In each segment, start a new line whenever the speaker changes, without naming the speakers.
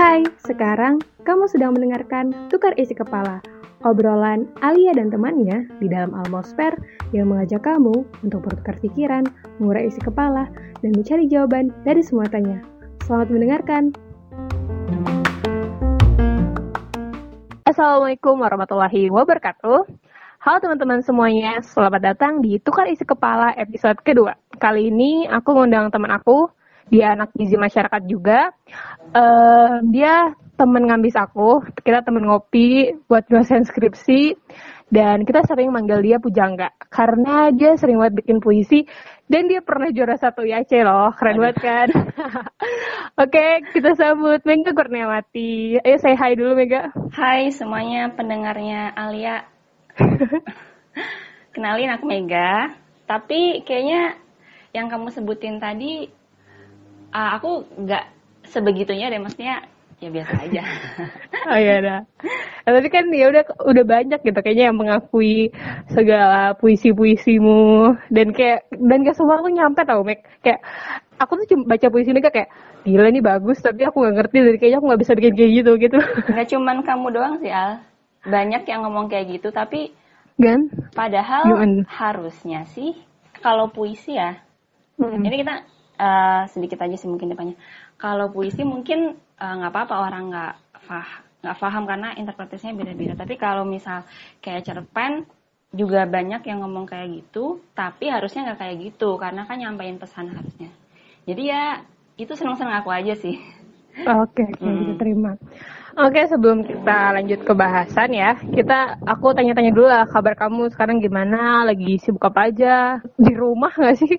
Hai, sekarang kamu sedang mendengarkan Tukar Isi Kepala, obrolan Alia dan temannya di dalam Almosfer yang mengajak kamu untuk bertukar pikiran, mengurai isi kepala, dan mencari jawaban dari semua tanya. Selamat mendengarkan! Assalamualaikum warahmatullahi wabarakatuh. Halo teman-teman semuanya, selamat datang di Tukar Isi Kepala episode kedua. Kali ini aku ngundang teman aku, dia anak gizi masyarakat juga. Uh, dia temen ngambis aku, kita temen ngopi buat dosen skripsi, dan kita sering manggil dia Pujangga, karena dia sering banget bikin puisi, dan dia pernah juara satu IAC loh, keren banget kan? Oke, okay, kita sambut Mega Kurniawati. Ayo say hi dulu Mega.
Hai semuanya pendengarnya Alia. Kenalin aku Mega, tapi kayaknya yang kamu sebutin tadi uh, aku nggak sebegitunya deh maksudnya ya biasa aja.
oh iya dah. Nah, tapi kan ya udah udah banyak gitu kayaknya yang mengakui segala puisi-puisimu dan kayak dan gak semua aku nyampe tau Mek kayak aku tuh cuma baca puisi mereka kayak gila nih bagus tapi aku nggak ngerti dari kayaknya aku nggak bisa bikin kayak gitu gitu.
Gak cuman kamu doang sih Al. Banyak yang ngomong kayak gitu tapi
kan
padahal harusnya sih kalau puisi ya. Hmm. Ini kita uh, sedikit aja sih mungkin depannya. Kalau puisi mungkin eh, nggak uh, apa-apa orang nggak fah nggak paham karena interpretasinya beda-beda. Tapi kalau misal kayak cerpen juga banyak yang ngomong kayak gitu, tapi harusnya nggak kayak gitu karena kan nyampein pesan harusnya. Jadi ya itu senang-senang aku aja sih.
Oke, okay, hmm. terima. Oke, sebelum kita lanjut ke bahasan ya, kita aku tanya-tanya dulu lah kabar kamu sekarang gimana, lagi sibuk apa aja, di rumah nggak sih?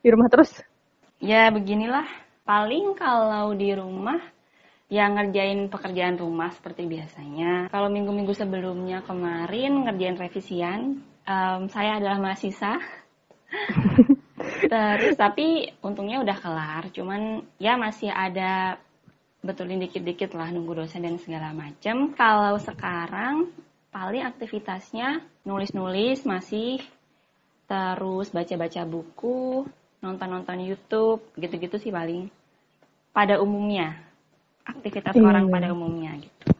Di rumah terus?
Ya beginilah, paling kalau di rumah yang ngerjain pekerjaan rumah seperti biasanya. Kalau minggu-minggu sebelumnya kemarin ngerjain revisian, um, saya adalah mahasiswa. Terus tapi untungnya udah kelar, cuman ya masih ada betulin dikit-dikit lah nunggu dosen dan segala macam. Kalau sekarang paling aktivitasnya nulis-nulis masih terus baca-baca buku, nonton-nonton YouTube, gitu-gitu sih paling. Pada umumnya, aktivitas hmm. orang pada umumnya gitu.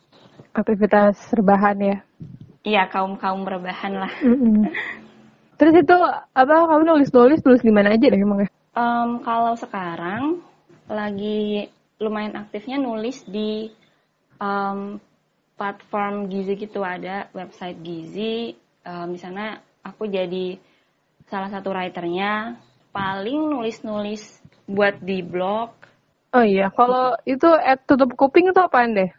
Aktivitas rebahan ya?
Iya, kaum-kaum rebahan lah.
Mm Terus itu apa kamu nulis-nulis tulis di mana aja deh emang ya?
Um, kalau sekarang lagi lumayan aktifnya nulis di um, platform Gizi gitu ada website Gizi. Um, di sana aku jadi salah satu writernya paling nulis-nulis buat di blog.
Oh iya, kalau itu at tutup kuping itu apaan deh?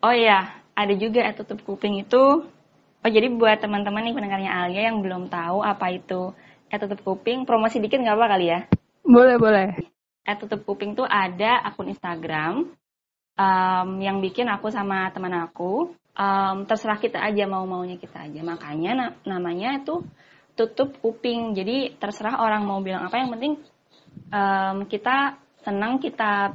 Oh iya, ada juga at tutup kuping itu. Oh jadi buat teman-teman nih pendengarnya Alia yang belum tahu apa itu at tutup kuping, promosi dikit nggak apa kali ya?
Boleh boleh.
At tutup kuping tuh ada akun Instagram um, yang bikin aku sama teman aku. Um, terserah kita aja mau maunya kita aja. Makanya na namanya itu tutup kuping. Jadi terserah orang mau bilang apa yang penting um, kita senang kita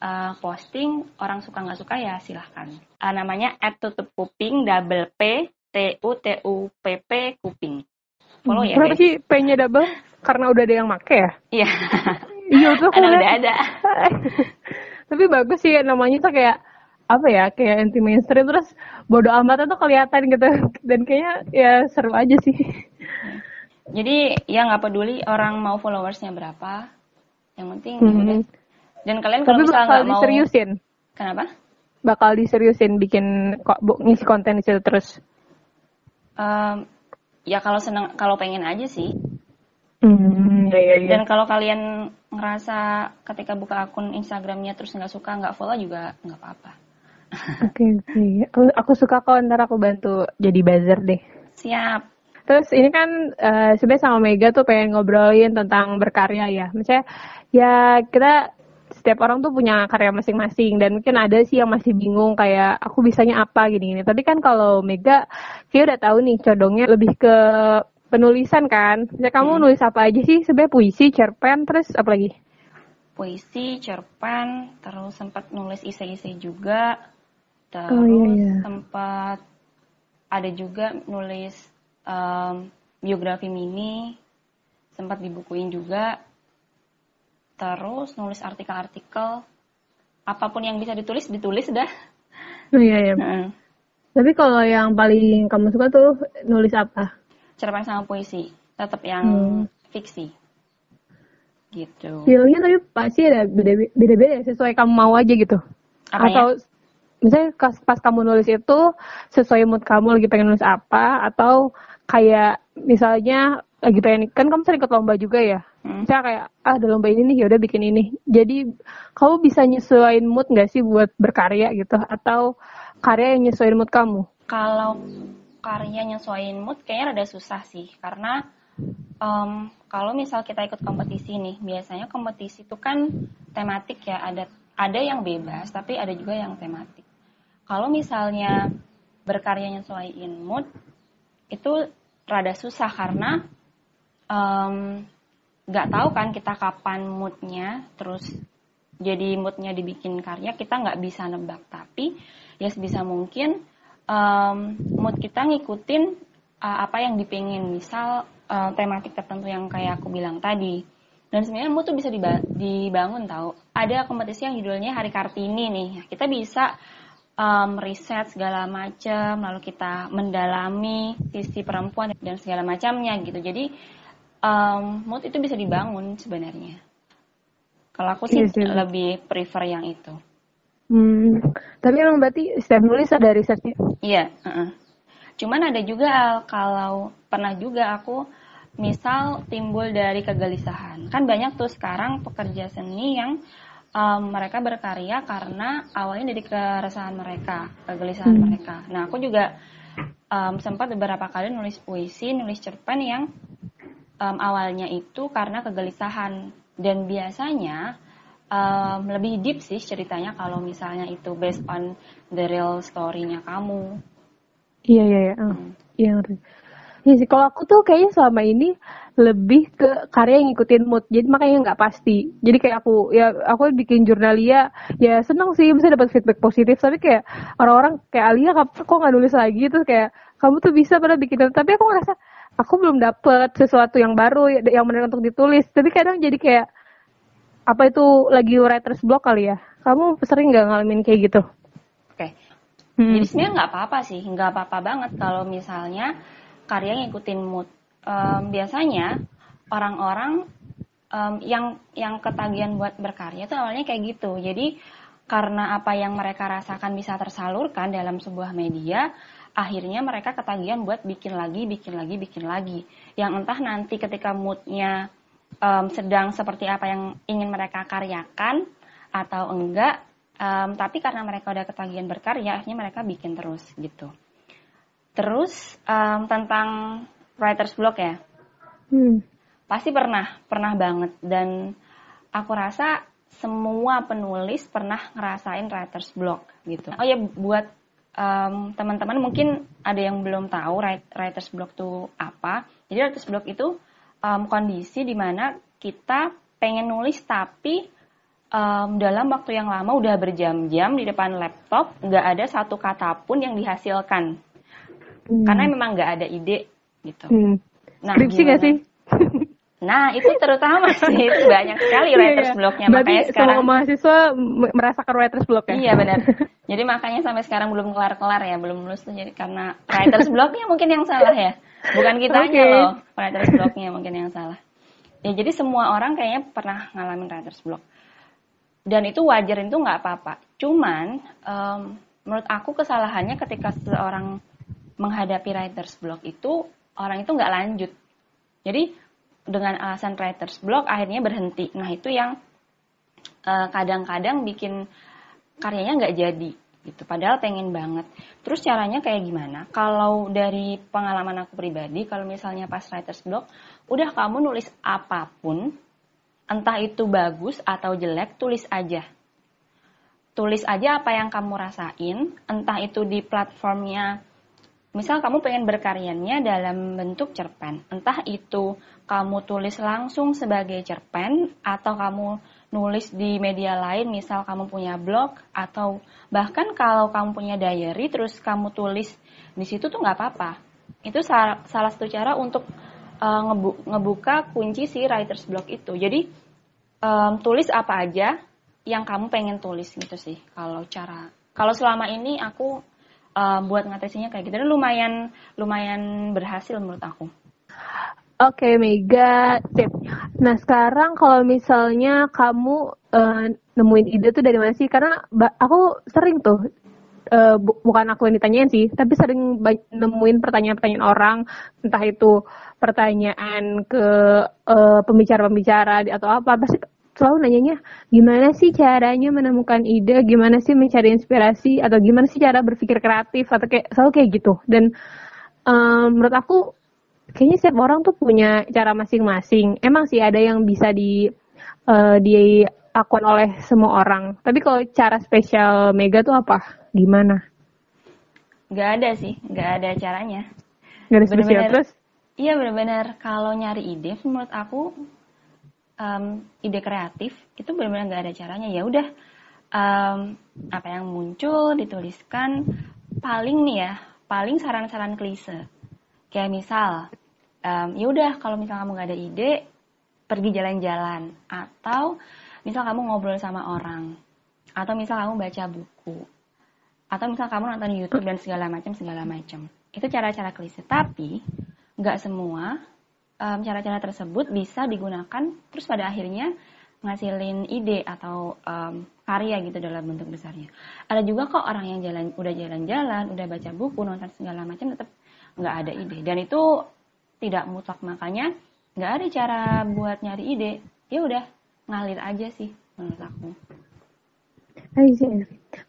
uh, posting orang suka nggak suka ya silahkan. Uh, namanya at tutup kuping double p t u t u p p kuping.
Follow ya. Kenapa sih p-nya double? Karena udah ada yang make ya?
Iya.
iya tuh
ada udah ada.
Tapi bagus sih namanya tuh kayak apa ya kayak anti mainstream terus bodo amat tuh kelihatan gitu dan kayaknya ya seru aja sih
jadi ya nggak peduli orang mau followersnya berapa yang penting mm -hmm. dan kalian kalau misalnya nggak mau
diseriusin
kenapa
bakal diseriusin bikin kok ngisi konten di situ terus
um, ya kalau senang kalau pengen aja sih
mm, ya, ya, ya.
dan kalau kalian ngerasa ketika buka akun Instagramnya terus nggak suka nggak follow juga nggak apa-apa
Oke oke. Aku, aku suka kok ntar aku bantu jadi buzzer deh.
Siap.
Terus ini kan uh, sebenarnya sama Mega tuh pengen ngobrolin tentang berkarya ya. Misalnya ya kita setiap orang tuh punya karya masing-masing dan mungkin ada sih yang masih bingung kayak aku bisanya apa gini-gini. Tapi kan kalau Mega kayak udah tahu nih condongnya lebih ke penulisan kan. Misalnya kamu hmm. nulis apa aja sih? Sebenarnya puisi, cerpen, terus apa lagi?
Puisi, cerpen, terus sempat nulis isai-isai juga terus
oh, iya, iya.
sempat ada juga nulis um, biografi mini sempat dibukuin juga terus nulis artikel-artikel apa pun yang bisa ditulis ditulis dah
Oh, iya iya.
Heeh.
Tapi kalau yang paling kamu suka tuh nulis apa?
cerpen sama puisi tetap yang
Hmm.
fiksi gitu
Feelnya tapi pasti ada beda- beda-beda ya, sesuai kamu mau aja gitu.
Apanya?
Atau misalnya pas, pas kamu nulis itu sesuai mood kamu lagi pengen nulis apa atau kayak misalnya lagi pengen kan kamu sering ikut lomba juga ya.
Hmm.
Misalnya kayak ah ada lomba ini nih ya udah bikin ini. Jadi kamu bisa nyesuaiin mood nggak sih buat berkarya gitu atau karya yang nyesuaiin mood kamu?
kalau karya nyesuaiin mood kayaknya rada susah sih karena em, kalau misal kita ikut kompetisi nih biasanya kompetisi itu kan tematik ya ada ada yang bebas tapi ada juga yang tematik kalau misalnya berkarya nyesuaiin mood itu rada susah karena nggak tahu kan kita kapan moodnya terus jadi moodnya dibikin karya kita nggak bisa nebak. Tapi ya sebisa mungkin em, mood kita ngikutin uh, apa yang dipingin. Misal uh, tematik tertentu yang kayak aku bilang tadi. Dan sebenarnya mood tuh bisa diba- dibangun tahu ada kompetisi yang judulnya Hari Kartini nih. Kita bisa um, riset segala macam lalu kita mendalami sisi perempuan dan segala macamnya gitu jadi um, mood itu bisa dibangun sebenarnya kalau aku sih
Iya sih.
lebih prefer yang itu
Hmm, tapi emang berarti setiap nulis ada risetnya.
Iya, heeh. Cuman ada juga Al, kalau pernah juga aku misal timbul dari kegelisahan. Kan banyak tuh sekarang pekerja seni yang em, mereka berkarya karena awalnya dari keresahan mereka, kegelisahan
Hmm.
mereka. Nah, aku juga em, sempat beberapa kali nulis puisi, nulis cerpen yang em, awalnya itu karena kegelisahan dan biasanya em, lebih deep sih ceritanya kalau misalnya itu based on the real story-nya kamu.
Iya iya iya. Ah, Iya ngerti. Iya sih kalau aku tuh kayaknya selama ini lebih ke karya yang ngikutin mood. Jadi makanya nggak pasti. Jadi kayak aku ya aku bikin jurnalia ya seneng sih bisa dapat feedback positif tapi kayak orang-orang kayak Alia kok nggak nulis lagi terus kayak kamu tuh bisa pada bikin tapi aku ngerasa aku belum dapet sesuatu yang baru ya- yang menarik untuk ditulis. Tapi kadang jadi kayak apa itu lagi writer's block kali ya? Kamu sering nggak ngalamin kayak gitu?
Oke.
Hmm.
Jadi sebenarnya nggak apa-apa sih, nggak apa-apa banget kalau misalnya karya ngikutin mood. Em, biasanya orang-orang em, yang yang ketagihan buat berkarya itu awalnya kayak gitu. Jadi karena apa yang mereka rasakan bisa tersalurkan dalam sebuah media, akhirnya mereka ketagihan buat bikin lagi, bikin lagi, bikin lagi. Yang entah nanti ketika moodnya em, sedang seperti apa yang ingin mereka karyakan atau enggak, em, tapi karena mereka udah ketagihan berkarya, akhirnya mereka bikin terus gitu. Terus em, tentang writer's block ya,
Hmm.
pasti pernah, pernah banget. Dan aku rasa semua penulis pernah ngerasain writer's block gitu. Oh ya buat em, teman-teman mungkin ada yang belum tahu write- writer's block itu apa. Jadi writer's block itu em, kondisi di mana kita pengen nulis tapi em, dalam waktu yang lama udah berjam-jam di depan laptop nggak ada satu kata pun yang dihasilkan
Hmm.
karena memang nggak ada ide gitu.
Hmm.
Nah,
Skripsi nggak sih?
Nah, itu terutama sih, itu banyak sekali
Iya,
writer's
iya.
block-nya.
Berarti
Makanya sekarang,
semua mahasiswa merasakan writer's block ya?
iya benar. Jadi makanya sampai sekarang belum kelar-kelar ya, belum lulus tuh jadi karena writer's block-nya mungkin yang salah ya. Bukan kitanya
Oke.
loh, writer's block-nya mungkin yang salah. Ya jadi semua orang kayaknya pernah ngalamin writer's block. Dan itu wajar itu nggak apa-apa. Cuman em, menurut aku kesalahannya ketika seseorang menghadapi writer's block itu orang itu nggak lanjut. Jadi dengan alasan writer's block akhirnya berhenti. Nah itu yang eh, kadang-kadang bikin karyanya nggak jadi gitu. Padahal pengen banget. Terus caranya kayak gimana? Kalau dari pengalaman aku pribadi, kalau misalnya pas writer's block, udah kamu nulis apa pun, entah itu bagus atau jelek, tulis aja. Tulis aja apa yang kamu rasain, entah itu di platformnya Misal kamu pengen berkaryanya dalam bentuk cerpen, entah itu kamu tulis langsung sebagai cerpen atau kamu nulis di media lain, misal kamu punya blog atau bahkan kalau kamu punya diary terus kamu tulis di situ tuh nggak apa-apa. Itu salah, satu cara untuk ngebu- ngebuka kunci si writer's block itu. Jadi tulis apa aja, yang kamu pengen tulis gitu sih kalau cara kalau selama ini aku uh, buat ngatesinya kayak gitu dan lumayan lumayan berhasil menurut aku.
Oke, okay, Mega. Sip. Nah, sekarang kalau misalnya kamu uh, nemuin ide tuh dari mana sih? Karena aku sering tuh uh, bu bukan aku yang ditanyain sih, tapi sering nemuin pertanyaan-pertanyaan orang, entah itu pertanyaan ke pembicara-pembicara uh, atau apa, pasti selalu nanyanya gimana sih caranya menemukan ide, gimana sih mencari inspirasi atau gimana sih cara berpikir kreatif atau kayak selalu kayak gitu. Dan um, menurut aku kayaknya setiap orang tuh punya cara masing-masing. Emang sih ada yang bisa di uh, dilakukan oleh semua orang. Tapi kalau cara spesial Mega tuh apa? Gimana?
Gak ada sih, gak ada caranya.
Gak ada spesial bener -bener, terus?
Iya benar-benar kalau nyari ide menurut aku um, ide kreatif itu benar-benar nggak ada caranya. Ya udah um, apa yang muncul dituliskan paling nih ya paling saran-saran klise. Kayak misal um, ya udah kalau misal kamu nggak ada ide pergi jalan-jalan. Atau misal kamu ngobrol sama orang. Atau misal kamu baca buku. Atau misal kamu nonton YouTube dan segala macam segala macam. Itu cara-cara klise. Tapi nggak semua cara-cara um, tersebut bisa digunakan terus pada akhirnya ngasilin ide atau um, karya gitu dalam bentuk besarnya. Ada juga kok orang yang jalan udah jalan-jalan, udah baca buku, nonton segala macam tetap nggak ada ide dan itu tidak mutlak makanya nggak ada cara buat nyari ide. Ya udah ngalir aja sih menurut aku.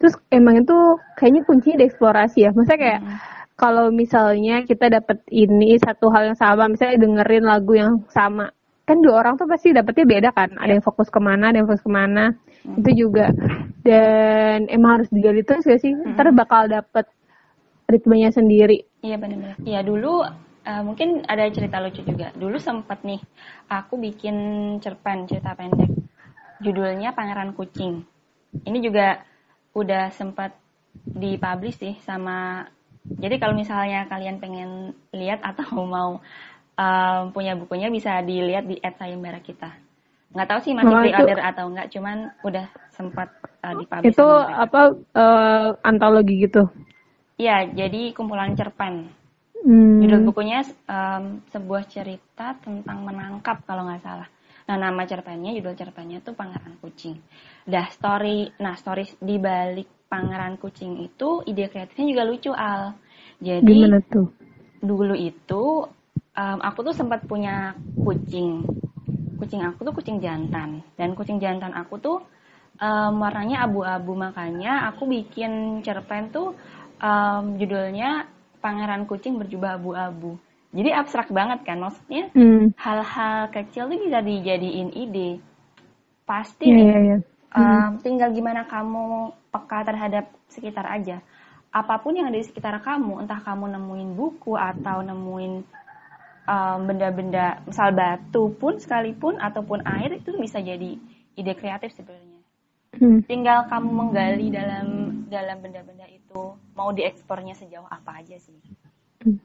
Terus emang itu kayaknya kuncinya di eksplorasi ya. Maksudnya kayak hmm kalau misalnya kita dapat ini satu hal yang sama, misalnya dengerin lagu yang sama, kan dua orang tuh pasti dapetnya beda kan. Ada yang fokus ke mana, ada yang fokus ke mana. Hmm. Itu juga. Dan emang harus digali terus gak sih? Hmm. Ntar bakal dapet ritmenya sendiri.
Iya benar-benar. Iya dulu uh, mungkin ada cerita lucu juga. Dulu sempat nih aku bikin cerpen cerita pendek. Judulnya Pangeran Kucing. Ini juga udah sempat dipublish sih sama jadi kalau misalnya kalian pengen lihat atau mau um, punya bukunya bisa dilihat di at sayembara kita. Nggak tahu sih masih pre-order atau enggak, cuman udah sempat uh, dipublish.
Itu apa uh, antologi gitu?
Iya, jadi kumpulan cerpen. Hmm. Judul bukunya um, sebuah cerita tentang menangkap kalau nggak salah. Nah, nama cerpennya, judul cerpennya tuh Pangeran Kucing. Dah story, nah story di balik Pangeran Kucing itu ide kreatifnya juga lucu Al. Jadi Gimana tuh? dulu itu um, aku tuh sempat punya kucing. Kucing aku tuh kucing jantan dan kucing jantan aku tuh um, warnanya abu-abu makanya aku bikin cerpen tuh um, judulnya Pangeran Kucing Berjubah Abu-abu. Jadi abstrak banget kan maksudnya hmm. hal-hal kecil tuh bisa dijadiin ide. Pasti yeah, nih. Yeah, yeah. Um, tinggal gimana kamu peka terhadap sekitar aja. Apa pun yang ada di sekitar kamu, entah kamu nemuin buku atau nemuin benda-benda, um, misal batu pun sekalipun ataupun air itu bisa jadi ide kreatif sebenarnya. Hmm. Tinggal kamu menggali dalam dalam benda-benda itu mau diekspornya sejauh apa aja sih. Hmm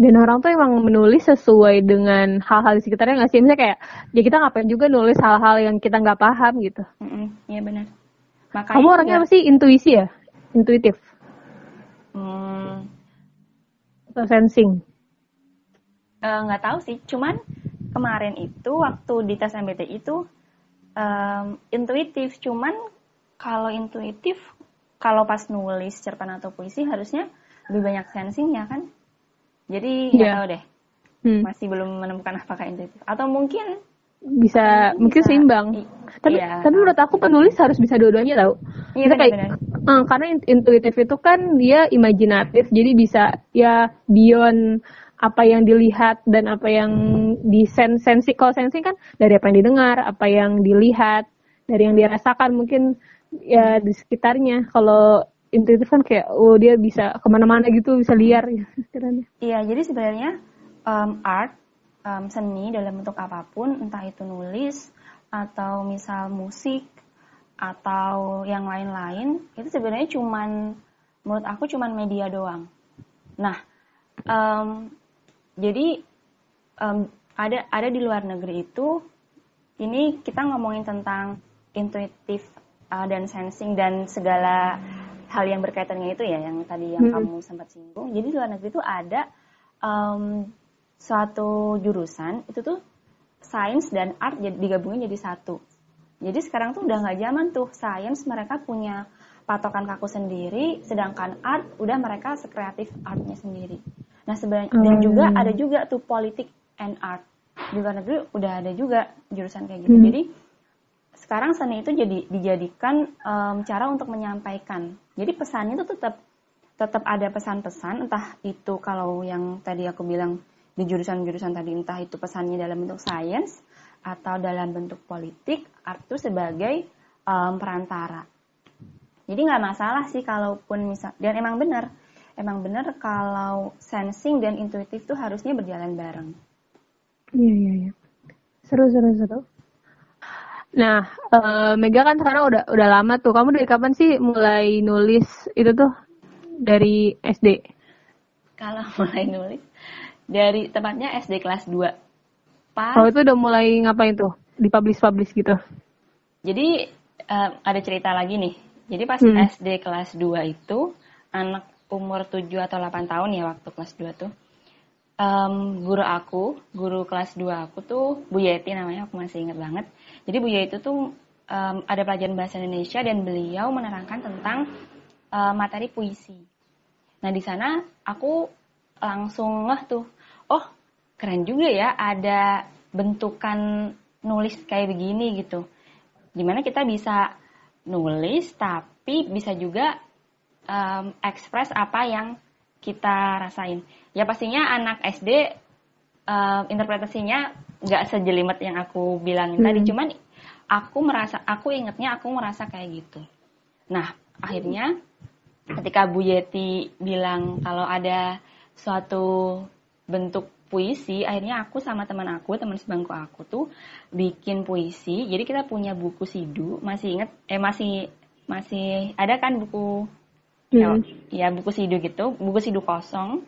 dan orang tuh emang menulis sesuai dengan hal-hal di sekitarnya nggak sih? Misalnya kayak ya kita ngapain juga nulis hal-hal yang kita nggak paham gitu.
Iya benar.
Makanya kamu orangnya apa sih? Intuisi ya? Intuitif.
Hmm.
atau sensing?
Eh, nggak uh, tahu sih. Cuman kemarin itu waktu di tes MBTI itu um, intuitif. Cuman kalau intuitif kalau pas nulis cerpen atau puisi harusnya lebih banyak sensingnya kan jadi nggak yeah. tahu deh. Hmm. Masih belum menemukan apakah intuitif atau mungkin
bisa, bisa mungkin seimbang. tapi iya, tapi menurut aku penulis harus bisa dua-duanya tau. Iya benar, kayak benar. Uh, karena intuitif itu kan dia imajinatif jadi bisa ya beyond apa yang dilihat dan apa yang di sensi kalau sensi kan dari apa yang didengar, apa yang dilihat, dari yang dirasakan mungkin ya di sekitarnya. Kalau intuitif kan kayak oh dia bisa ke mana-mana gitu bisa liar ya
iya jadi sebenarnya um, art um, seni dalam bentuk apa pun entah itu nulis atau misal musik atau yang lain-lain itu sebenarnya cuman menurut aku cuman media doang. Nah um, jadi um, ada ada di luar negeri itu ini kita ngomongin tentang intuitif uh, dan sensing dan segala hal yang berkaitannya itu ya yang tadi yang hmm. kamu sempat singgung. Jadi di luar negeri itu ada um, suatu jurusan itu tuh sains dan art digabungin jadi satu. Jadi sekarang tuh udah nggak zaman tuh sains mereka punya patokan kaku sendiri, sedangkan art udah mereka sekreatif artnya sendiri. Nah sebenarnya hmm. dan juga ada juga tuh politik and art di luar negeri udah ada juga jurusan kayak gitu. Hmm. Jadi sekarang seni itu jadi dijadikan um, cara untuk menyampaikan. Jadi pesannya itu tetap tetap ada pesan-pesan, entah itu kalau yang tadi aku bilang di jurusan-jurusan tadi entah itu pesannya dalam bentuk sains atau dalam bentuk politik, art itu sebagai um, perantara. Jadi nggak masalah sih kalaupun misal dan emang benar, emang benar kalau sensing dan intuitif itu harusnya berjalan bareng.
Iya iya iya. Seru seru seru. Nah, uh, Mega kan sekarang udah udah lama tuh. Kamu dari kapan sih mulai nulis itu tuh? Dari SD?
Kalau mulai nulis dari tempatnya SD kelas 2.
Pas Oh, itu udah mulai ngapain tuh? Dipublish-publish gitu.
Jadi uh, ada cerita lagi nih. Jadi pas hmm. SD kelas 2 itu anak umur 7 atau 8 tahun ya waktu kelas 2 tuh. Um, guru aku, guru kelas 2 aku tuh Bu Yeti namanya, aku masih inget banget jadi Bu itu tuh um, ada pelajaran bahasa Indonesia dan beliau menerangkan tentang uh, materi puisi. Nah di sana aku langsung ngeh tuh, oh keren juga ya ada bentukan nulis kayak begini gitu. Di mana kita bisa nulis tapi bisa juga um, ekspres apa yang kita rasain. Ya pastinya anak SD um, interpretasinya nggak sejelimet yang aku bilangin hmm. tadi cuman aku merasa aku ingetnya aku merasa kayak gitu nah akhirnya ketika Bu Yeti bilang kalau ada suatu bentuk puisi akhirnya aku sama teman aku teman sebangku aku tuh bikin puisi jadi kita punya buku sidu masih inget eh masih masih ada kan buku hmm. ya, ya buku sidu gitu buku sidu kosong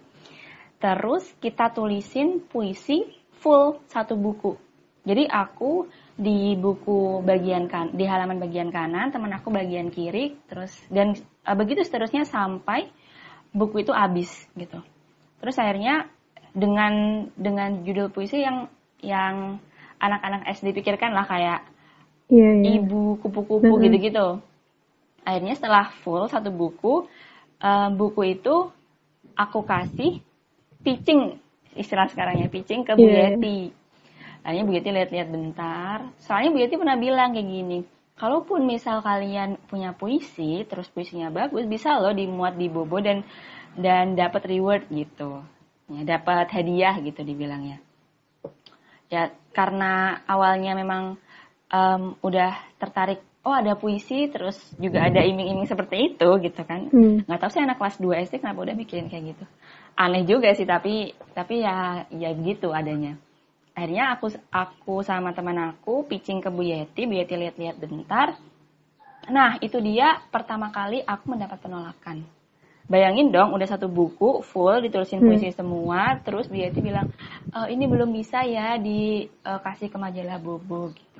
terus kita tulisin puisi full satu buku. Jadi aku di buku bagian kan di halaman bagian kanan, teman aku bagian kiri, terus dan uh, begitu seterusnya sampai buku itu habis gitu. Terus akhirnya dengan dengan judul puisi yang yang anak-anak SD pikirkan lah kayak yeah, yeah. ibu kupu-kupu gitu-gitu. Akhirnya setelah full satu buku, uh, buku itu aku kasih pitching istilah sekarang ya pitching ke Bu yeah. Yeti. Akhirnya Bu Yeti lihat-lihat bentar. Soalnya Bu Yeti pernah bilang kayak gini, kalaupun misal kalian punya puisi, terus puisinya bagus, bisa loh dimuat di Bobo dan dan dapat reward gitu. Ya, dapat hadiah gitu dibilangnya. Ya, karena awalnya memang um, udah tertarik oh ada puisi terus juga ada iming-iming seperti itu gitu kan. Hmm. nggak tahu sih anak kelas 2 SD kenapa udah bikin kayak gitu. Aneh juga sih tapi tapi ya ya gitu adanya. Akhirnya aku aku sama teman aku pitching ke Bu Yeti Bu Yeti lihat-lihat bentar. Nah itu dia pertama kali aku mendapat penolakan. Bayangin dong udah satu buku full ditulisin hmm. puisi semua terus Bu Yeti bilang e, ini belum bisa ya dikasih ke majalah Bobo gitu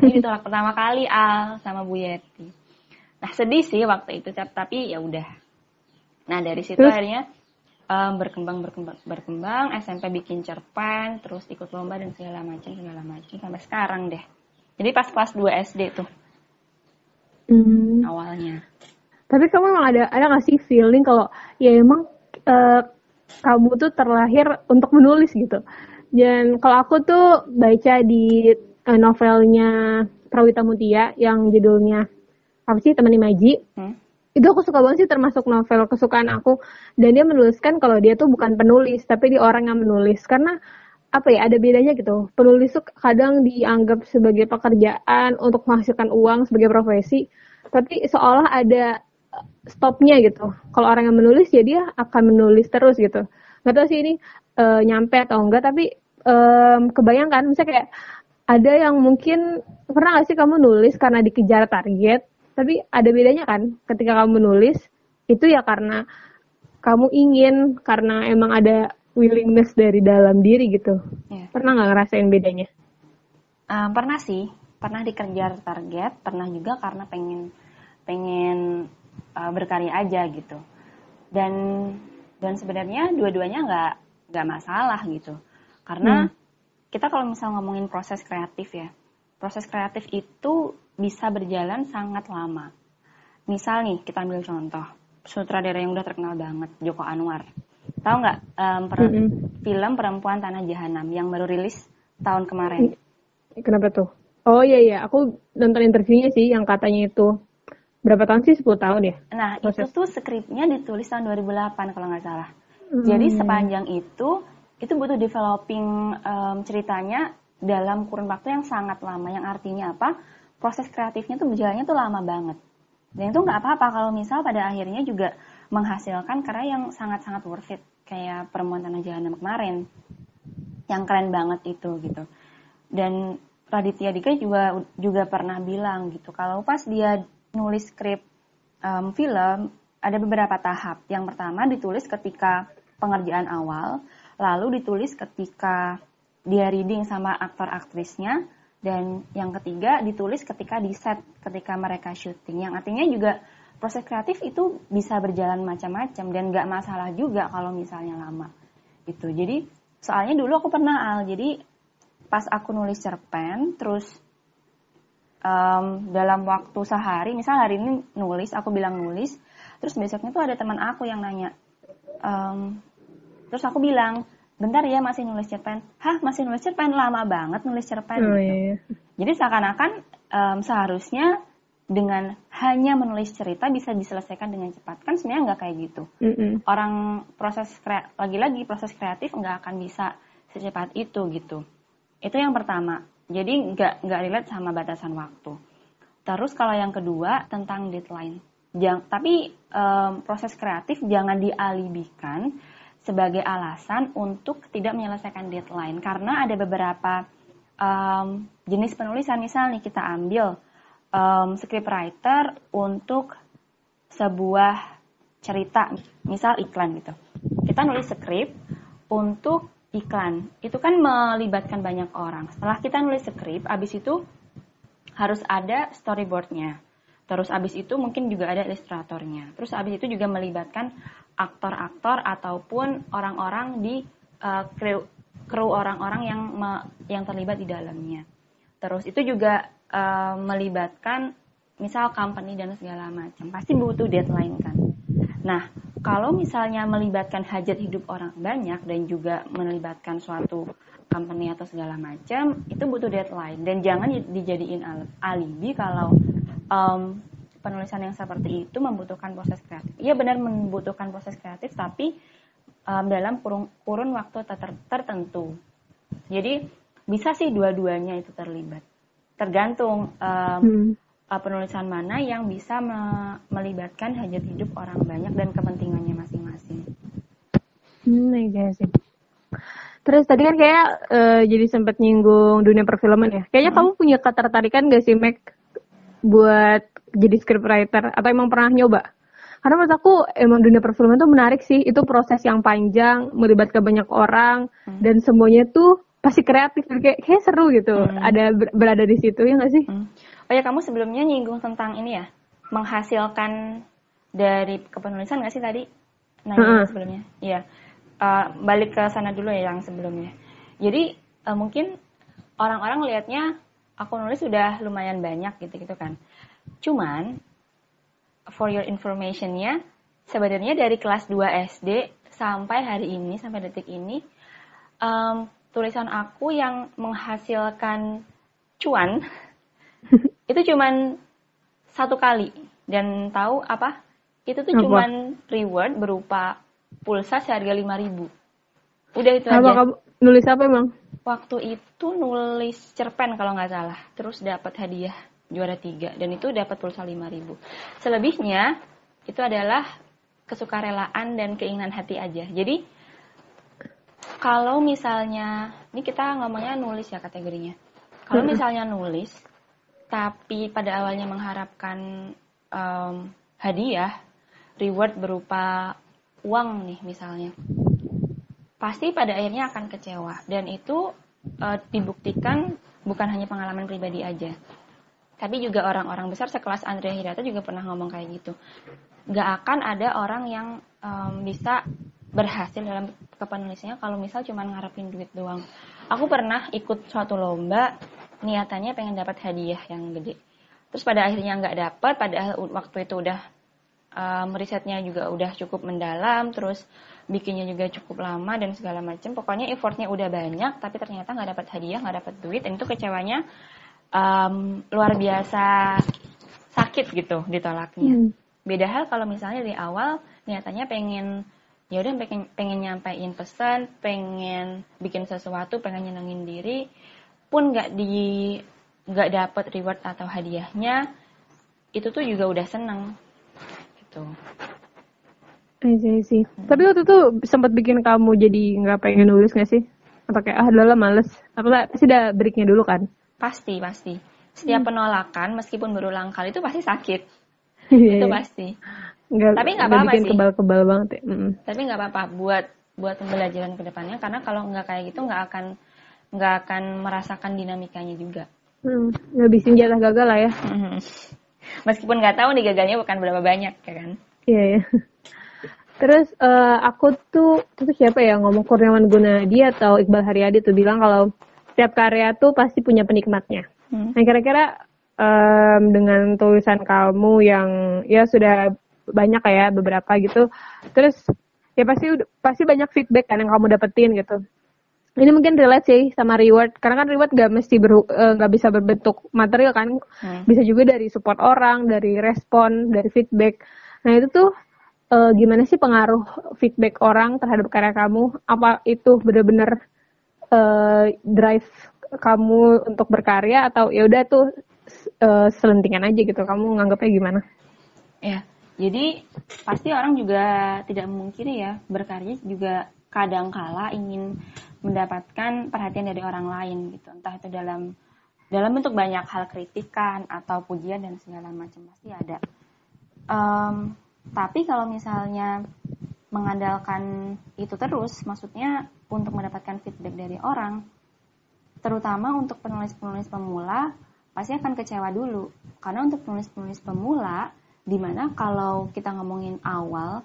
ini ditolak pertama kali Al sama Bu Yeti. Nah sedih sih waktu itu tapi ya udah. Nah dari situ terus? akhirnya um, berkembang berkembang berkembang. SMP bikin cerpen terus ikut lomba dan segala macam segala macam sampai sekarang deh. Jadi pas kelas 2 SD tuh. Hmm. awalnya.
Tapi kamu emang ada ada nggak sih feeling kalau ya emang uh, kamu tuh terlahir untuk menulis gitu? Dan kalau aku tuh baca di novelnya Prawita Mutia yang judulnya apa sih teman Imaji. Hmm? itu aku suka banget sih termasuk novel kesukaan aku. Dan dia menuliskan kalau dia tuh bukan penulis tapi dia orang yang menulis. Karena apa ya ada bedanya gitu. Penulis tuh kadang dianggap sebagai pekerjaan untuk menghasilkan uang sebagai profesi tapi seolah ada eh, stopnya gitu. Kalau orang yang menulis ya dia akan menulis terus gitu. Nggak tahu sih ini uh, nyampe atau enggak tapi um, kebayangkan. Misalnya kayak ada yang mungkin pernah gak sih kamu nulis karena dikejar target tapi ada bedanya kan ketika kamu nulis itu ya karena kamu ingin karena emang ada willingness dari dalam diri gitu. Yeah. Pernah nggak ngerasain bedanya?
Uh, pernah sih. pernah dikejar target, pernah juga karena pengen pengen uh, berkarya aja gitu. Dan dan sebenarnya dua-duanya nggak nggak masalah gitu. Karena hmm. Kita kalau misal ngomongin proses kreatif ya, proses kreatif itu bisa berjalan sangat lama. Misal nih kita ambil contoh sutradara yang udah terkenal banget Joko Anwar. Tahu nggak um, per mm -hmm. film Perempuan Tanah Jahanam yang baru rilis tahun kemarin?
Kenapa tuh? Oh iya iya, aku nonton interviewnya sih yang katanya itu berapa tahun sih? 10 tahun ya?
Nah, Proses. itu tuh skripnya ditulis tahun 2008 kalau nggak salah. Hmm. Jadi sepanjang itu itu butuh developing um, ceritanya dalam kurun waktu yang sangat lama. Yang artinya apa? Proses kreatifnya tuh berjalannya tuh lama banget. Dan itu nggak apa-apa kalau misal pada akhirnya juga menghasilkan karya yang sangat-sangat worth it kayak Perempuan Tanah Jahanam kemarin. Yang keren banget itu gitu. Dan Raditya Dika juga juga pernah bilang gitu kalau pas dia nulis skrip um, film ada beberapa tahap. Yang pertama ditulis ketika pengerjaan awal, lalu ditulis ketika dia reading sama aktor aktrisnya, dan yang ketiga ditulis ketika di set, ketika mereka syuting. Yang artinya juga proses kreatif itu bisa berjalan macam-macam dan nggak masalah juga kalau misalnya lama. Itu. Jadi soalnya dulu aku pernah al, jadi pas aku nulis cerpen terus um, dalam waktu sehari misal hari ini nulis aku bilang nulis terus besoknya tuh ada teman aku yang nanya um, terus aku bilang bentar ya masih nulis cerpen hah masih nulis cerpen lama banget nulis cerpen oh, gitu. iya. jadi seakan-akan um, seharusnya dengan hanya menulis cerita bisa diselesaikan dengan cepat kan sebenarnya nggak kayak gitu mm -hmm. orang proses lagi-lagi proses kreatif nggak akan bisa secepat itu gitu itu yang pertama. Jadi nggak nggak relate sama batasan waktu. Terus kalau yang kedua tentang deadline. Jang, tapi um, proses kreatif jangan dialibikan sebagai alasan untuk tidak menyelesaikan deadline karena ada beberapa um, jenis penulisan misalnya kita ambil um, scriptwriter untuk sebuah cerita misal iklan gitu kita nulis skrip untuk iklan itu kan melibatkan banyak orang. Setelah kita nulis skrip, abis itu harus ada storyboardnya. Terus abis itu mungkin juga ada ilustratornya. Terus abis itu juga melibatkan aktor-aktor ataupun orang-orang di uh, kru orang-orang yang me, yang terlibat di dalamnya. Terus itu juga uh, melibatkan misal company dan segala macam. Pasti butuh deadline kan. Nah, kalau misalnya melibatkan hajat hidup orang banyak dan juga melibatkan suatu company atau segala macam itu butuh deadline dan jangan dijadiin alibi kalau um, penulisan yang seperti itu membutuhkan proses kreatif. Iya benar membutuhkan proses kreatif tapi um, dalam kurun, kurun waktu ter tertentu. Jadi bisa sih dua-duanya itu terlibat. Tergantung um, hmm penulisan mana yang bisa me melibatkan hajat hidup orang banyak dan kepentingannya masing-masing.
Hmm, iya sih. Terus tadi kan kayak uh, jadi sempat nyinggung dunia perfilman ya. Kayaknya hmm. kamu punya ketertarikan gak sih, Mac, buat jadi scriptwriter? Atau emang pernah nyoba? Karena menurut aku emang dunia perfilman tuh menarik sih. Itu proses yang panjang, melibatkan banyak orang, hmm. dan semuanya tuh pasti kreatif. Kayak, kayak seru gitu. Hmm. Ada berada di situ, ya gak sih? Hmm.
Oh ya kamu sebelumnya nyinggung tentang ini ya, menghasilkan dari kepenulisan nggak sih tadi? Nanya uh sebelumnya. Iya. Uh, balik ke sana dulu ya yang sebelumnya. Jadi uh, mungkin orang-orang lihatnya aku nulis sudah lumayan banyak gitu-gitu kan. Cuman for your informationnya sebenarnya dari kelas 2 SD sampai hari ini sampai detik ini um, tulisan aku yang menghasilkan cuan itu cuman satu kali. Dan tahu apa? Itu tuh apa? cuman reward berupa pulsa seharga lima ribu. Udah itu apa aja.
kamu nulis apa emang?
Waktu itu nulis cerpen kalau nggak salah. Terus dapat hadiah juara tiga. Dan itu dapat pulsa lima ribu. Selebihnya itu adalah kesukarelaan dan keinginan hati aja. Jadi kalau misalnya ini kita ngomongnya nulis ya kategorinya. Kalau misalnya nulis tapi pada awalnya mengharapkan um, hadiah, reward berupa uang nih misalnya, pasti pada akhirnya akan kecewa. Dan itu uh, dibuktikan bukan hanya pengalaman pribadi aja tapi juga orang-orang besar sekelas Andrea Hirata juga pernah ngomong kayak gitu. Gak akan ada orang yang um, bisa berhasil dalam kepenulisannya kalau misal cuma ngarepin duit doang. Aku pernah ikut suatu lomba niatannya pengen dapat hadiah yang gede. Terus pada akhirnya nggak dapat padahal waktu itu udah um, risetnya juga udah cukup mendalam terus bikinnya juga cukup lama dan segala macam pokoknya effortnya udah banyak tapi ternyata nggak dapat hadiah nggak dapat duit dan itu kecewanya um, luar biasa sakit gitu ditolaknya hmm. beda hal kalau misalnya di awal niatannya pengen ya udah pengen pengen nyampein pesan pengen bikin sesuatu pengen nyenengin diri pun nggak di nggak dapet reward atau hadiahnya itu tuh juga udah seneng gitu
Iya sih. Hmm. Tapi waktu itu sempat bikin kamu jadi nggak pengen nulis nggak sih? Atau kayak ah udah males? Apa pasti udah breaknya dulu kan?
Pasti pasti. Setiap hmm. penolakan meskipun berulang kali itu pasti sakit. Iya, itu iya. pasti.
Nggak, Tapi nggak apa-apa sih. kebal-kebal banget ya.
Mm. Tapi nggak apa-apa buat buat pembelajaran ke depannya karena kalau nggak kayak gitu nggak akan nggak akan merasakan dinamikanya juga.
Hmm, ngabisin jatah gagal lah ya.
Hmm. Meskipun nggak tahu nih gagalnya bukan berapa banyak ya kan?
Iya ya. Terus uh, aku tuh itu siapa ya ngomong Kurniawan Gunadi atau Iqbal Haryadi tuh bilang kalau setiap karya tuh pasti punya penikmatnya. Hmm. Nah kira-kira um, dengan tulisan kamu yang ya sudah banyak ya beberapa gitu, terus ya pasti pasti banyak feedback kan yang kamu dapetin gitu. Ini mungkin relate sih sama reward karena kan reward gak mesti nggak uh, bisa berbentuk material kan, hmm. bisa juga dari support orang, dari respon, dari feedback. Nah itu tuh uh, gimana sih pengaruh feedback orang terhadap karya kamu? Apa itu benar-benar uh, drive kamu untuk berkarya atau ya udah tuh uh, selentingan aja gitu? Kamu nganggapnya gimana?
Ya, jadi pasti orang juga tidak memungkiri ya berkarya juga kadang kala ingin mendapatkan perhatian dari orang lain gitu entah itu dalam dalam bentuk banyak hal kritikan atau pujian dan segala macam pasti ada um, tapi kalau misalnya mengandalkan itu terus, maksudnya untuk mendapatkan feedback dari orang, terutama untuk penulis-penulis pemula, pasti akan kecewa dulu. Karena untuk penulis-penulis pemula, di mana kalau kita ngomongin awal,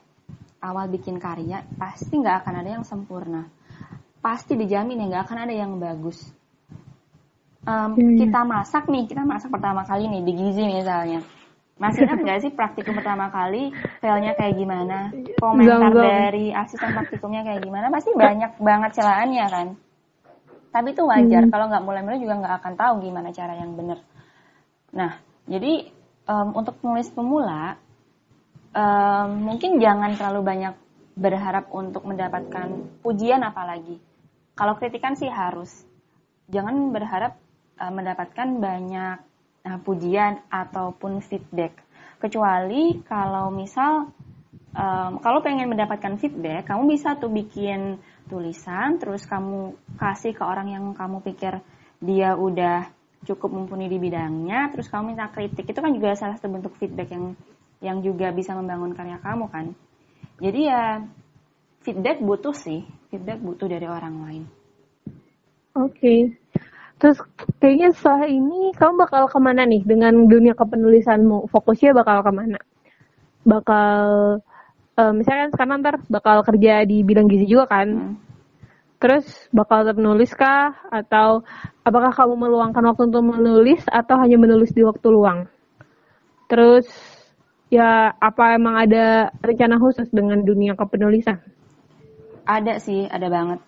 awal bikin karya, pasti nggak akan ada yang sempurna. Pasti dijamin ya nggak akan ada yang bagus. Um, hmm. Kita masak nih, kita masak pertama kali nih di gizi misalnya masih ingat nggak sih praktikum pertama kali failnya kayak gimana? Komentar Gak, dari asisten praktikumnya kayak gimana? Pasti banyak banget celahannya kan. Tapi itu wajar. Hmm. Kalau nggak mulai-mulai juga nggak akan tahu gimana cara yang benar. Nah, jadi um, untuk nulis pemula um, mungkin jangan terlalu banyak berharap untuk mendapatkan pujian apalagi. Kalau kritikan sih harus. Jangan berharap uh, mendapatkan banyak uh, pujian ataupun feedback. Kecuali kalau misal um, kalau pengen mendapatkan feedback, kamu bisa tuh bikin tulisan, terus kamu kasih ke orang yang kamu pikir dia udah cukup mumpuni di bidangnya, terus kamu minta kritik, itu kan juga salah satu bentuk feedback yang yang juga bisa membangun karya kamu kan. Jadi ya feedback butuh sih, feedback butuh dari orang lain.
Oke. Okay. Terus kayaknya setelah ini kamu bakal ke mana nih dengan dunia kepenulisanmu? Fokusnya bakal ke mana? Bakal uh, misalnya kan sekarang ntar bakal kerja di bidang gizi juga kan? Hmm. Terus bakal menulis kah? Atau apakah kamu meluangkan waktu untuk menulis atau hanya menulis di waktu luang? Terus ya apa emang ada rencana khusus dengan dunia kepenulisan?
Ada sih, ada banget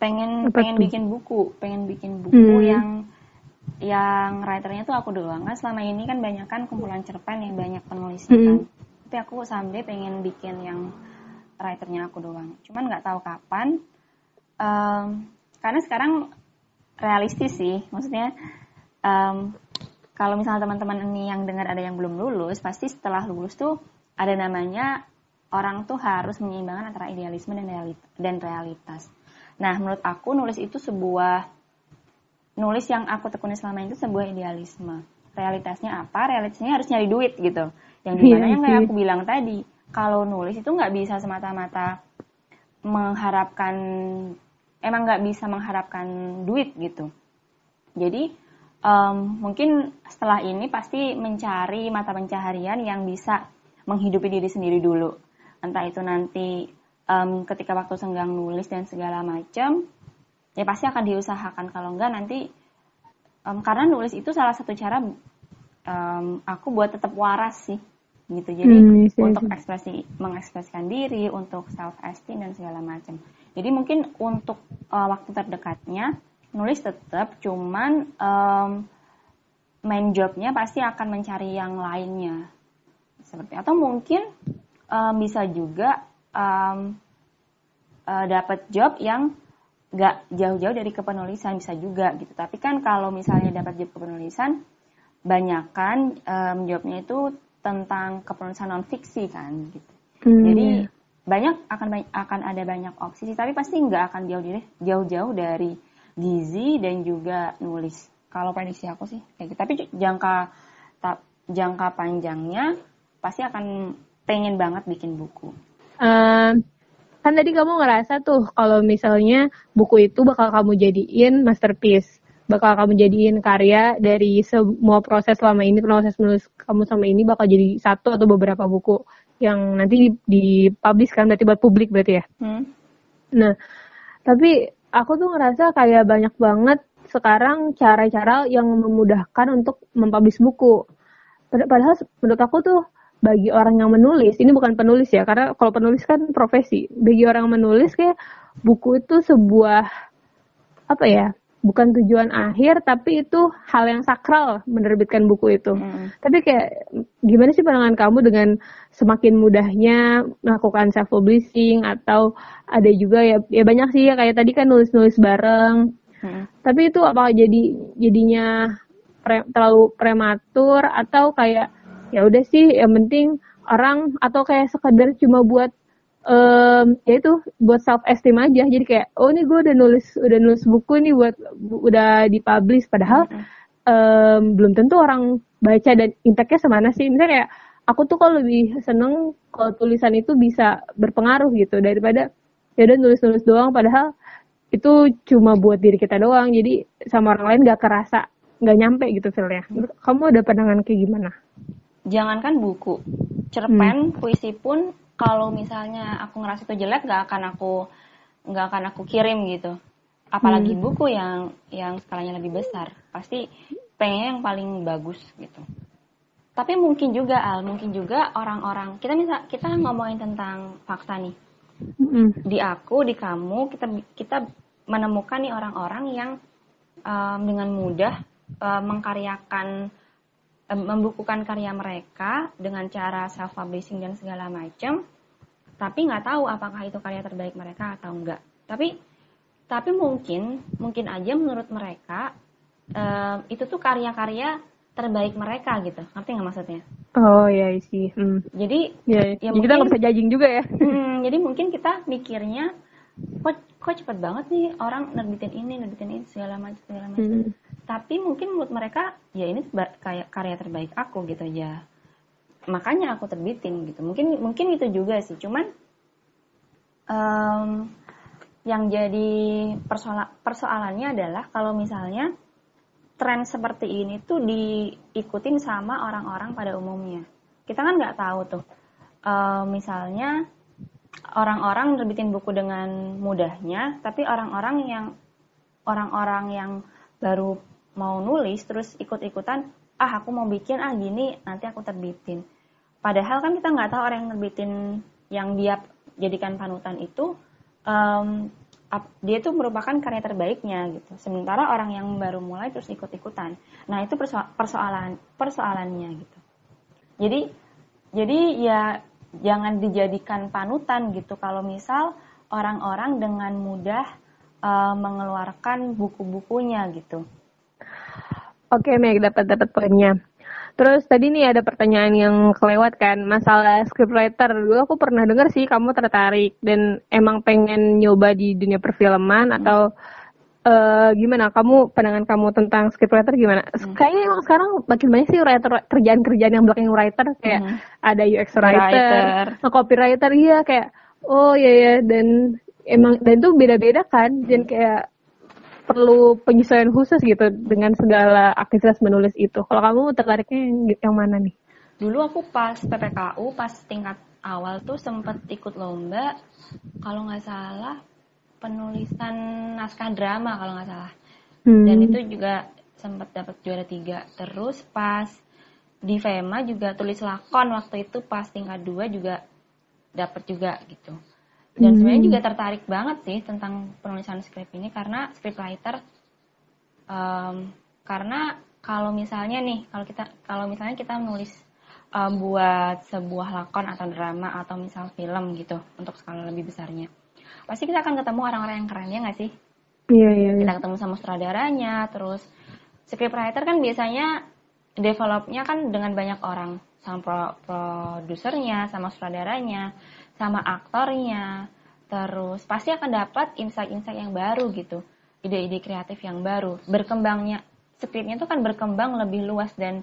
pengen Apa pengen tuh? bikin buku pengen bikin buku hmm. yang yang writernya tuh aku doang kan selama ini kan banyak kan kumpulan cerpen yang banyak penulisnya hmm. kan tapi aku someday pengen bikin yang writernya aku doang cuman nggak tahu kapan um, karena sekarang realistis sih maksudnya um, kalau misalnya teman-teman ini yang dengar ada yang belum lulus pasti setelah lulus tuh ada namanya orang tuh harus menyeimbangkan antara idealisme dan realitas Nah, menurut aku nulis itu sebuah nulis yang aku tekuni selama itu sebuah idealisme. Realitasnya apa? Realitasnya harus nyari duit gitu. Yang iya di mana yang kayak aku bilang tadi, kalau nulis itu nggak bisa semata-mata mengharapkan, emang nggak bisa mengharapkan duit gitu. Jadi um, mungkin setelah ini pasti mencari mata pencaharian yang bisa menghidupi diri sendiri dulu. Entah itu nanti um, ketika waktu senggang nulis dan segala macam, ya pasti akan diusahakan. Kalau enggak nanti, um, karena nulis itu salah satu cara um, aku buat tetap waras sih, gitu. Jadi hmm, isi, untuk ekspresi, mengekspresikan diri, untuk self esteem dan segala macam. Jadi mungkin untuk uh, waktu terdekatnya nulis tetap, cuman um, main jobnya pasti akan mencari yang lainnya seperti atau mungkin um, bisa juga um, uh, dapat job yang nggak jauh-jauh dari kepenulisan bisa juga gitu tapi kan kalau misalnya dapat job kepenulisan banyak kan um, jobnya itu tentang kepenulisan non fiksi kan gitu hmm. jadi iya. banyak akan akan ada banyak opsi sih tapi pasti nggak akan jauh dari jauh-jauh dari gizi dan juga nulis. Kalau prediksi aku sih kayak gitu. Tapi jangka tak jangka panjangnya pasti akan pengen banget bikin buku.
Um, kan tadi kamu ngerasa tuh kalau misalnya buku itu bakal kamu jadiin masterpiece, bakal kamu jadiin karya dari semua proses selama ini, proses menulis kamu sama ini bakal jadi satu atau beberapa buku yang nanti dipublish kan berarti buat publik berarti ya. Hmm. Nah, tapi aku tuh ngerasa kayak banyak banget sekarang cara-cara yang memudahkan untuk mempublish buku. Padahal menurut aku tuh bagi orang yang menulis, ini bukan penulis ya, karena kalau penulis kan profesi. Bagi orang yang menulis kayak buku itu sebuah apa ya? bukan tujuan akhir tapi itu hal yang sakral menerbitkan buku itu. Hmm. Tapi kayak gimana sih pandangan kamu dengan semakin mudahnya melakukan self publishing atau ada juga ya ya banyak sih ya kayak tadi kan nulis-nulis bareng. Hmm. Tapi itu apakah jadi jadinya pre, terlalu prematur atau kayak ya udah sih yang penting orang atau kayak sekedar cuma buat um, ya itu buat self esteem aja. Jadi kayak oh ini gue udah nulis udah nulis buku nih buat udah dipublish. Padahal mm -hmm. um, belum tentu orang baca dan impactnya semana sih. Misalnya kayak aku tuh kalau lebih seneng kalau tulisan itu bisa berpengaruh gitu daripada ya udah nulis nulis doang. Padahal itu cuma buat diri kita doang. Jadi sama orang lain gak kerasa nggak nyampe gitu feelnya. Kamu ada pandangan kayak gimana
jangankan buku cerpen hmm. puisi pun kalau misalnya aku ngerasa itu jelek gak akan aku nggak akan aku kirim gitu apalagi hmm. buku yang yang skalanya lebih besar pasti pengen yang paling bagus gitu tapi mungkin juga al mungkin juga orang-orang kita misal kita ngomongin tentang fakta nih hmm. di aku di kamu kita kita menemukan nih orang-orang yang um, dengan mudah um, mengkaryakan membukukan karya mereka dengan cara self publishing dan segala macam tapi nggak tahu apakah itu karya terbaik mereka atau enggak tapi tapi mungkin mungkin aja menurut mereka um, itu tuh karya-karya terbaik mereka gitu. Ngerti nggak maksudnya?
Oh ya sih hmm.
jadi
ya, ya mungkin, kita nggak bisa judging juga ya.
Hmm, jadi mungkin kita mikirnya kok kok cepet banget nih orang nerbitin ini nerbitin ini segala macam segala macam hmm tapi mungkin menurut mereka ya ini kayak karya terbaik aku gitu aja. Makanya aku terbitin gitu. Mungkin mungkin itu juga sih. Cuman um, yang jadi persoal persoalannya adalah kalau misalnya tren seperti ini tuh diikutin sama orang-orang pada umumnya. Kita kan nggak tahu tuh. Um, misalnya orang-orang terbitin buku dengan mudahnya tapi orang-orang yang orang-orang yang baru mau nulis terus ikut-ikutan ah aku mau bikin ah gini nanti aku terbitin. Padahal kan kita nggak tahu orang yang terbitin yang dia jadikan panutan itu um, dia itu merupakan karya terbaiknya gitu. Sementara orang yang baru mulai terus ikut-ikutan. Nah itu persoalan persoalannya gitu. Jadi jadi ya jangan dijadikan panutan gitu. Kalau misal orang-orang dengan mudah uh, mengeluarkan buku-bukunya gitu
Oke, Meg, dapat dapat poinnya. Terus tadi nih ada pertanyaan yang kelewat kan, masalah scriptwriter. Dulu aku pernah dengar sih kamu tertarik dan emang pengen nyoba di dunia perfilman hmm. atau uh, gimana? Kamu pandangan kamu tentang scriptwriter gimana? Hmm. Kayaknya emang sekarang makin banyak sih writer kerjaan-kerjaan yang belakang writer kayak hmm. ada UX writer, writer. copywriter iya kayak oh iya ya dan emang dan itu beda-beda kan dan kayak perlu penyesuaian khusus gitu dengan segala aktivitas menulis itu. Kalau kamu tertariknya yang, yang mana nih?
Dulu aku pas PPKU, pas tingkat awal tuh sempet ikut lomba, kalau nggak salah penulisan naskah drama kalau nggak salah. Hmm. Dan itu juga sempat dapat juara tiga. Terus pas di FEMA juga tulis lakon waktu itu pas tingkat dua juga dapat juga gitu. Dan hmm. sebenarnya juga tertarik banget sih tentang penulisan skrip ini karena scriptwriter um, karena kalau misalnya nih kalau kita kalau misalnya kita menulis um, buat sebuah lakon atau drama atau misal film gitu untuk skala lebih besarnya pasti kita akan ketemu orang-orang yang keren ya nggak sih?
Iya, iya iya.
Kita ketemu sama sutradaranya terus scriptwriter kan biasanya developnya kan dengan banyak orang sama pro produsernya sama sutradaranya sama aktornya terus pasti akan dapat insight-insight yang baru gitu ide-ide kreatif yang baru berkembangnya skripnya itu kan berkembang lebih luas dan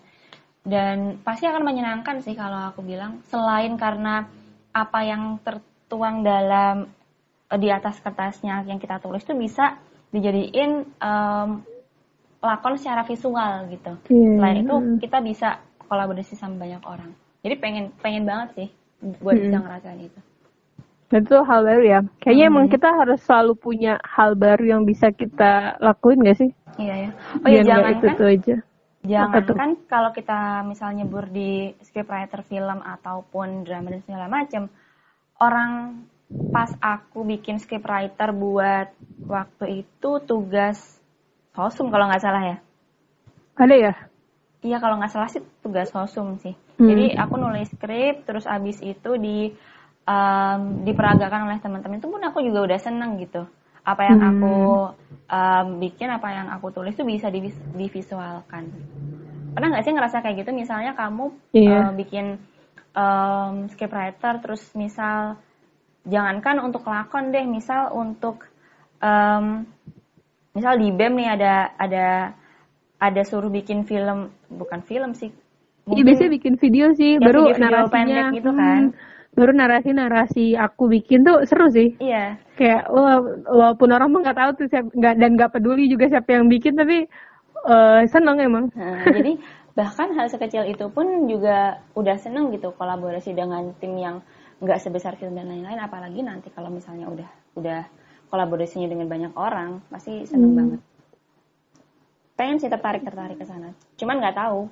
dan pasti akan menyenangkan sih kalau aku bilang selain karena apa yang tertuang dalam eh, di atas kertasnya yang kita tulis itu bisa dijadiin um, lakon secara visual gitu. Yeah. Selain itu kita bisa kolaborasi sama banyak orang. Jadi pengen pengen banget sih buat hmm. bisa ngerasain itu.
Itu hal baru ya. Kayaknya hmm. emang kita harus selalu punya hal baru yang bisa kita lakuin gak sih?
Iya ya. Oh iya jangan
itu, kan, itu aja.
Jangan kan kalau kita misalnya bur di scriptwriter film ataupun drama dan segala macam, orang pas aku bikin scriptwriter buat waktu itu tugas Hosum kalau nggak salah ya.
Ada ya?
Iya kalau nggak salah sih tugas Hosum sih. Hmm. Jadi aku nulis skrip terus abis itu di um, diperagakan oleh teman-teman itu pun aku juga udah seneng gitu. Apa yang hmm. aku um, bikin, apa yang aku tulis itu bisa divis divisualkan. Pernah nggak sih ngerasa kayak gitu? Misalnya kamu yeah. Iya. uh, bikin um, scriptwriter terus misal jangankan untuk lakon deh, misal untuk um, misal di BEM nih ada ada ada suruh bikin film bukan film sih
Iya biasanya bikin video sih, ya, baru video, narasinya
pendek gitu kan.
Baru narasi narasi aku bikin tuh seru sih.
Iya.
Kayak walaupun orang mah nggak tahu tuh siapa, gak, dan nggak peduli juga siapa yang bikin tapi uh, seneng emang.
Nah, jadi bahkan hal sekecil itu pun juga udah seneng gitu kolaborasi dengan tim yang nggak sebesar film dan lain-lain. Apalagi nanti kalau misalnya udah udah kolaborasinya dengan banyak orang pasti seneng hmm. banget pengen sih tertarik tertarik ke sana cuman nggak tahu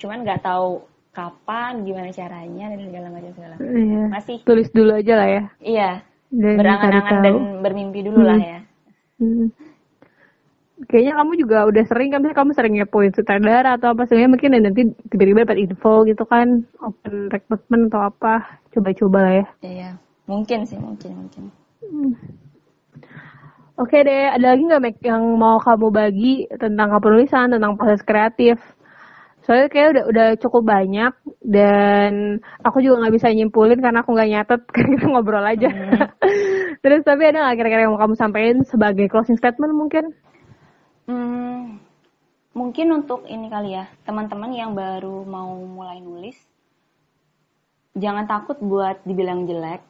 cuman nggak tahu kapan gimana caranya dan segala macam segala
iya. masih tulis dulu aja lah ya
iya berangan-angan dan bermimpi dulu hmm. lah ya hmm.
kayaknya kamu juga udah sering kan kamu sering ngepoin sutradara atau apa sebenarnya mungkin nanti tiba-tiba dapat info gitu kan open recruitment atau apa coba-coba lah ya
iya mungkin sih mungkin mungkin hmm.
Oke deh, ada lagi nggak yang mau kamu bagi tentang kepenulisan, tentang proses kreatif? Soalnya kayak udah udah cukup banyak dan aku juga nggak bisa nyimpulin karena aku nggak nyatet kita ngobrol aja. Hmm. Terus tapi ada nggak kira-kira yang mau kamu sampaikan sebagai closing statement mungkin?
Hmm, mungkin untuk ini kali ya teman-teman yang baru mau mulai nulis, jangan takut buat dibilang jelek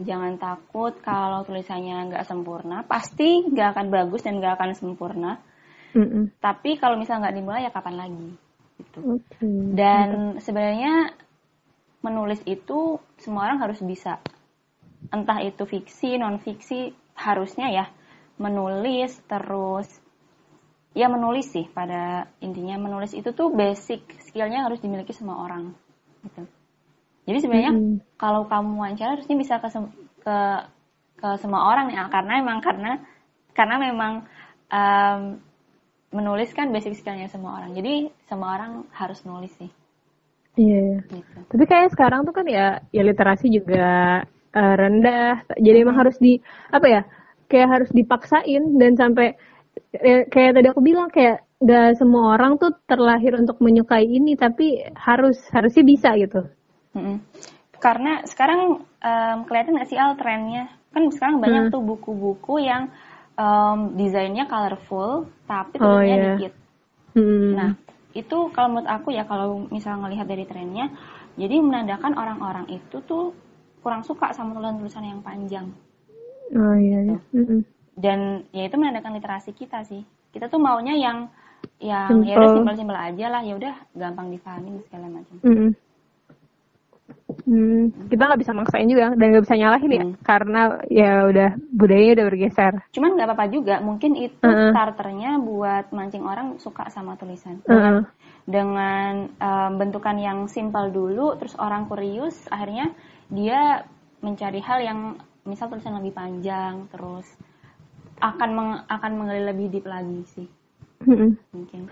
jangan takut kalau tulisannya nggak sempurna pasti nggak akan bagus dan nggak akan sempurna mm -mm. tapi kalau misalnya nggak dimulai ya kapan lagi gitu okay. dan sebenarnya menulis itu semua orang harus bisa entah itu fiksi non fiksi harusnya ya menulis terus ya menulis sih pada intinya menulis itu tuh basic skillnya harus dimiliki semua orang gitu jadi sebenarnya mm -hmm. kalau kamu wawancara harusnya bisa ke ke ke semua orang ya karena memang karena karena memang um, menulis kan basic skillnya semua orang. Jadi semua orang harus nulis sih.
Iya. Yeah. Gitu. Tapi kayak sekarang tuh kan ya ya literasi juga uh, rendah. Jadi emang harus di apa ya? Kayak harus dipaksain dan sampai ya, kayak tadi aku bilang kayak gak semua orang tuh terlahir untuk menyukai ini tapi harus harusnya bisa gitu.
Mm -hmm. Karena sekarang um, kelihatan nggak sih al trennya? Kan sekarang banyak hmm. tuh buku-buku yang um, desainnya colorful tapi tulisannya oh, yeah. dikit. Hmm. Nah itu kalau menurut aku ya kalau misalnya ngelihat dari trennya, jadi menandakan orang-orang itu tuh kurang suka sama tulisan-tulisan yang panjang.
Oh iya. iya.
Gitu. Mm -hmm. dan ya itu menandakan literasi kita sih kita tuh maunya yang yang ya udah
Simple.
simpel-simpel aja lah ya udah gampang dipahamin segala macam
Mm-mm. Hmm, kita nggak bisa maksain juga dan nggak bisa nyalahin ya
Hmm.
karena ya udah budayanya udah bergeser.
cuman nggak apa-apa juga mungkin itu
Heeh.
starternya buat mancing orang suka sama tulisan
Heeh.
dengan em, bentukan yang simpel dulu terus orang kurius akhirnya dia mencari hal yang misal tulisan lebih panjang terus akan meng- akan menggali lebih deep lagi sih
Mm-mm.
mungkin